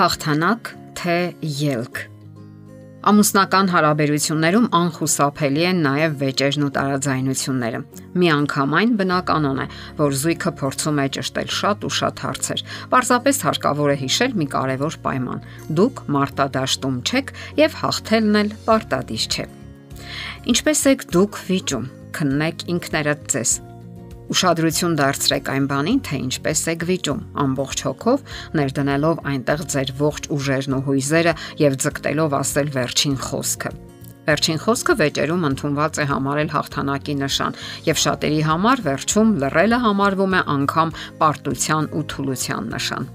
Հաղթանակ թե ելք։ Ամուսնական հարաբերություններում անխուսափելի են նաև վեճերն ու տարաձայնությունները։ Միանգամայն բնականon է, որ զույգը փորձում է ճշտել շատ ու շատ հարցեր։ Պարզապես հարկավոր է հիշել մի կարևոր պայման. դուք մարտադաշտում չեք եւ հաղթելն էլ պարտադիր չէ։ Ինչպես եք դուք վիճում։ Քննեք ինքներդ ձեզ Ուշադրություն դարձրեք այն բանին, թե ինչպես եք վիճում, ամբողջ հոգով ներդնելով այնտեղ ձեր ողջ ուժերն ու հույզերը եւ ձգտելով ասել վերջին խոսքը։ Վերջին խոսքը վեճերում ընդունված է համարել հաղթանակի նշան, եւ շատերի համար վերջում լռելը համարվում է անգամ պարտության ու թուլության նշան։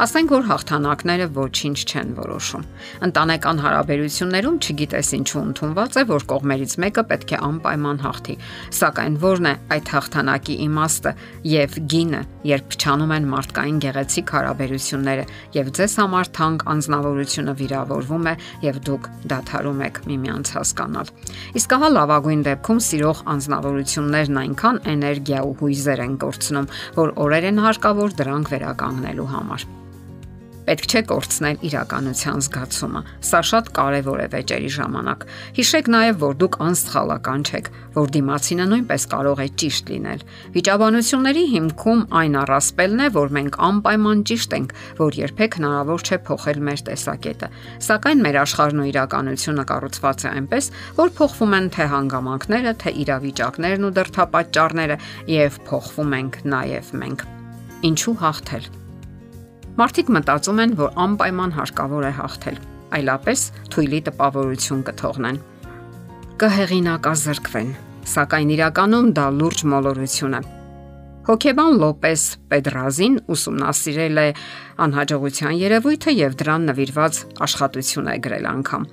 Ասենք որ հաղթանակները ոչինչ չեն որոշում։ Ընտանեկան հարաբերություններում չգիտես ինչու ընդունված է, որ կողմերից մեկը պետք է անպայման հաղթի։ Սակայն ո՞րն է այդ հաղթանակի իմաստը եւ գինը, երբ փչանում են մարդկային գեղեցիկ հարաբերությունները եւ ձեզ համար թանկ անznավորությունը վիրավորվում է եւ դուք դադարում եք միմյանց հասկանալ։ Իսկ ահա լավագույն դեպքում սիրող անznավորություններն այնքան էներգիա ու հույզեր են կորցնում, որ օրեր են հարկավոր դրանք վերականգնելու համար։ Պետք չէ կորցնել իրականության զգացումը։ Սա շատ կարևոր է վեճերի ժամանակ։ Հիշեք նաև, որ դուք անսխալական չեք, որ դիմացինը նույնպես կարող է ճիշտ լինել։ Վիճաբանությունների հիմքում այն առասպելն է, որ մենք անպայման ճիշտ ենք, որ երբեք հնարավոր չէ փոխել մեր տեսակետը։ Սակայն մեր աշխարհն ու իրականությունը կառուցված է այնպես, որ փոխվում են թե հանգամանքները, թե իրավիճակներն ու դրթապաճառները եւ փոխվում ենք նաև մենք։ Ինչու հաղթել։ Մարդիկ մտածում են, որ անպայման հարկավոր է հաղթել, այլապես թույլի տպավորություն կթողնեն։ Կհեղինակազրկվեն, սակայն իրականում դա լուրջ մոլորություն է։ Հոկեբան Լոպես Պեդրազին ուսումնասիրել է անհաջողության երևույթը եւ դրան նվիրված աշխատություն է գրել անգամ։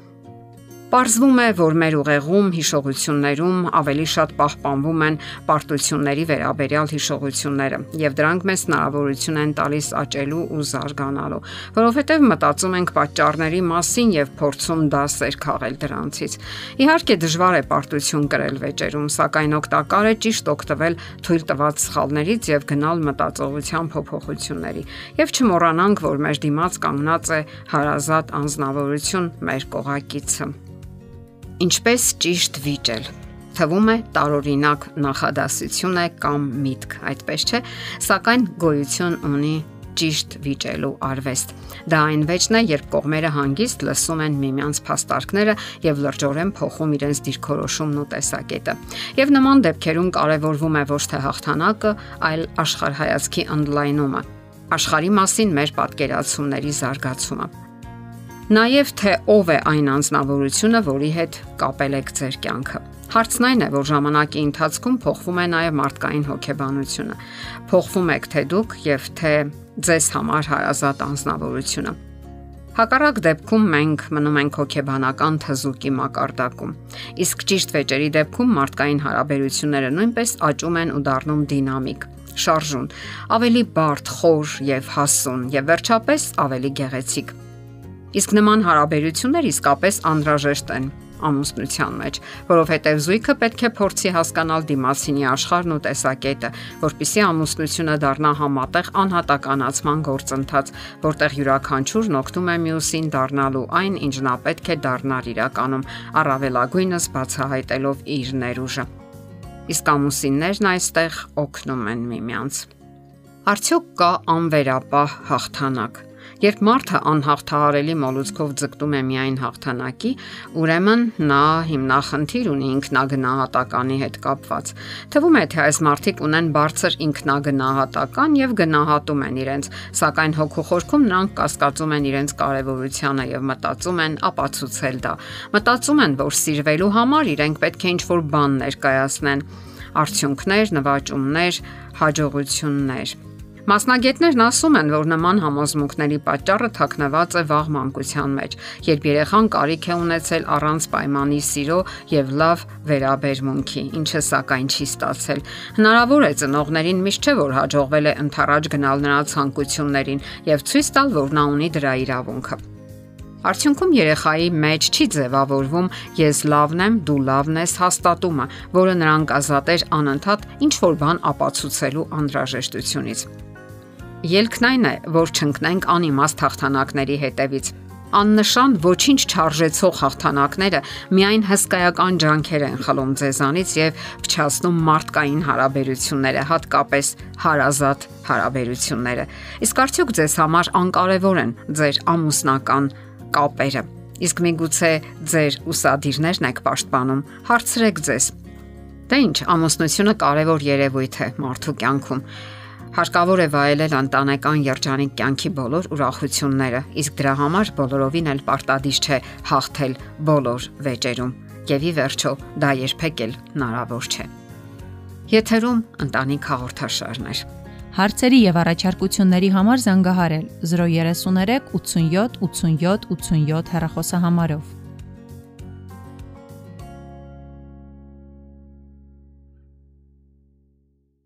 Պարզվում է, որ մեր ուղեղում հիշողություններում ավելի շատ պահպանվում են պարտությունների վերաբերյալ հիշողությունները, եւ դրանք մեզ հնարավորություն են տալիս աճելու ու զարգանալու, որովհետեւ մտածում ենք պատճառների մասին եւ փորձում դասեր քաղել դրանցից։ Իհարկե դժվար է պարտություն կրել վեճերում, սակայն օգտակար է ճիշտ օգտվել թույլ տված սխալներից եւ գնալ մտածողության փոփոխությունների։ Եվ չմոռանանք, որ մեր դիմաց կանգնած է հարազատ անznավորություն մեր կողակիցը Ինչպես ճիշտ վիճել թվում է տարօրինակ նախադասություն է կամ միտք, այդպես չէ, սակայն գոյություն ունի ճիշտ վիճելու արվեստ։ Դա այն վեճն է, երբ կողմերը հանգիստ լսում են միմյանց փաստարկները եւ լրջորեն փոխում իրենց դիրքորոշումն ու տեսակետը։ Եվ նման դեպքերում կարևորվում է ոչ թե հաղթանակը, այլ աշխարհայացքի ընդլայնումը, աշխարհի մասին մեր պատկերացումների զարգացումը նաև թե ով է այն անznավորությունը, որի հետ կապել եք ձեր կյանքը։ Հարցն այն է, որ ժամանակի ընթացքում փոխվում է նաև մարդկային հոգեբանությունը։ Փոխվում եք թե դուք եւ թե ձեզ համար հարազատ անznավորությունը։ Հակառակ դեպքում մենք մնում ենք հոգեբանական թզուկի մակարդակում։ Իսկ ճիշտ վեճերի դեպքում մարդկային հարաբերությունները նույնպես աճում են ու դառնում դինամիկ, շարժուն, ավելի բարդ, խոր եւ հասուն եւ վերջապես ավելի գեղեցիկ։ Իսկ նման հարաբերություններ իսկապես անհրաժեշտ են ամուսնության մեջ, որովհետև զույգը պետք է փորձի հասկանալ դիմացինի աշխարհն ու տեսակետը, որpիսի ամուսնությունը դառնա համատեղ անհատականացման գործընթաց, որտեղ յուրաքանչյուրն օգնում է մյուսին դառնալու այն, ինչ նա պետք է դառնար իրականում, առավելագույնս բացահայտելով իր ներուժը։ Իսկ ամուսիններն այստեղ օգնում են միմյանց։ Արդյոք կա անվերապահ հաղթանակ Երբ մարդը անհաղթահարելի մոլուցկով ձգտում է միայն հաղթանակի, ուրեմն նա հիմնախնդիր ունի ինքնագնահատականի հետ կապված։ Թվում է, թե այս մարդիկ ունեն բարձր ինքնագնահատական եւ գնահատում են իրենց, սակայն հոգու խորքում նրանք կասկածում են իրենց կարևորությանը եւ մտածում են ապացուցել դա։ Մտածում են, որ սիրվելու համար իրենք պետք է ինչ-որ բան ներկայացնեն արդյունքներ, նվաճումներ, հաջողություններ Մասնագետներն ասում են, որ նման համոզմունքների պատճառը թաքնված է վաղ մանկության մեջ, երբ երեխան կարիք է ունեցել առանց պայմանի սիրո եւ լավ վերաբերմունքի, ինչը սակայն չի ստացել։ Հնարավոր է ծնողներին միշտ չէ որ հաջողվել է ընթառաջ գնալ նրա ցանկություններին եւ ցույց տալ, որ նա ունի դրա իրավունքը։ Արդյունքում երեխայի մեջ չի ձևավորվում ես լավն եմ, դու լավն ես հաստատումը, որը նրան կազատեր անընդհատ ինչ որ բան ապացուցելու անհրաժեշտությունից։ Ելքն այն է, որ չընկնենք անիմաստ հաղթանակների հետևից։ Աննշան ոչինչ չարժեցող հաղթանակները միայն հսկայական ջանքեր են խլում ձեզանից եւ փչացնում մարդկային հարաբերությունները, հատկապես հարազատ հարաբերությունները։ Իսկ արդյոք ձեզ համար անկարևոր են ձեր ամուսնական կապերը։ Իսկ միգուցե ձեր ուսադիրներն եք պաշտպանում։ Հարցրեք ձեզ. Դե ինչ, ամուսնությունը կարևոր երևույթ է մարդու կյանքում։ Հարկավոր է վայելել ընտանեկան երջանիկ կյանքի բոլոր ուրախությունները, իսկ դրա համար բոլորովին էլ պարտադիր չէ հաղթել բոլոր վեճերում։ Եվ ի վերջո դա երբեք էլ հնարավոր չէ։ Եթերում ընտանիք հաղորդաշարներ։ Հարցերի եւ առաջարկությունների համար զանգահարել 033 87 87 87 հեռախոսահամարով։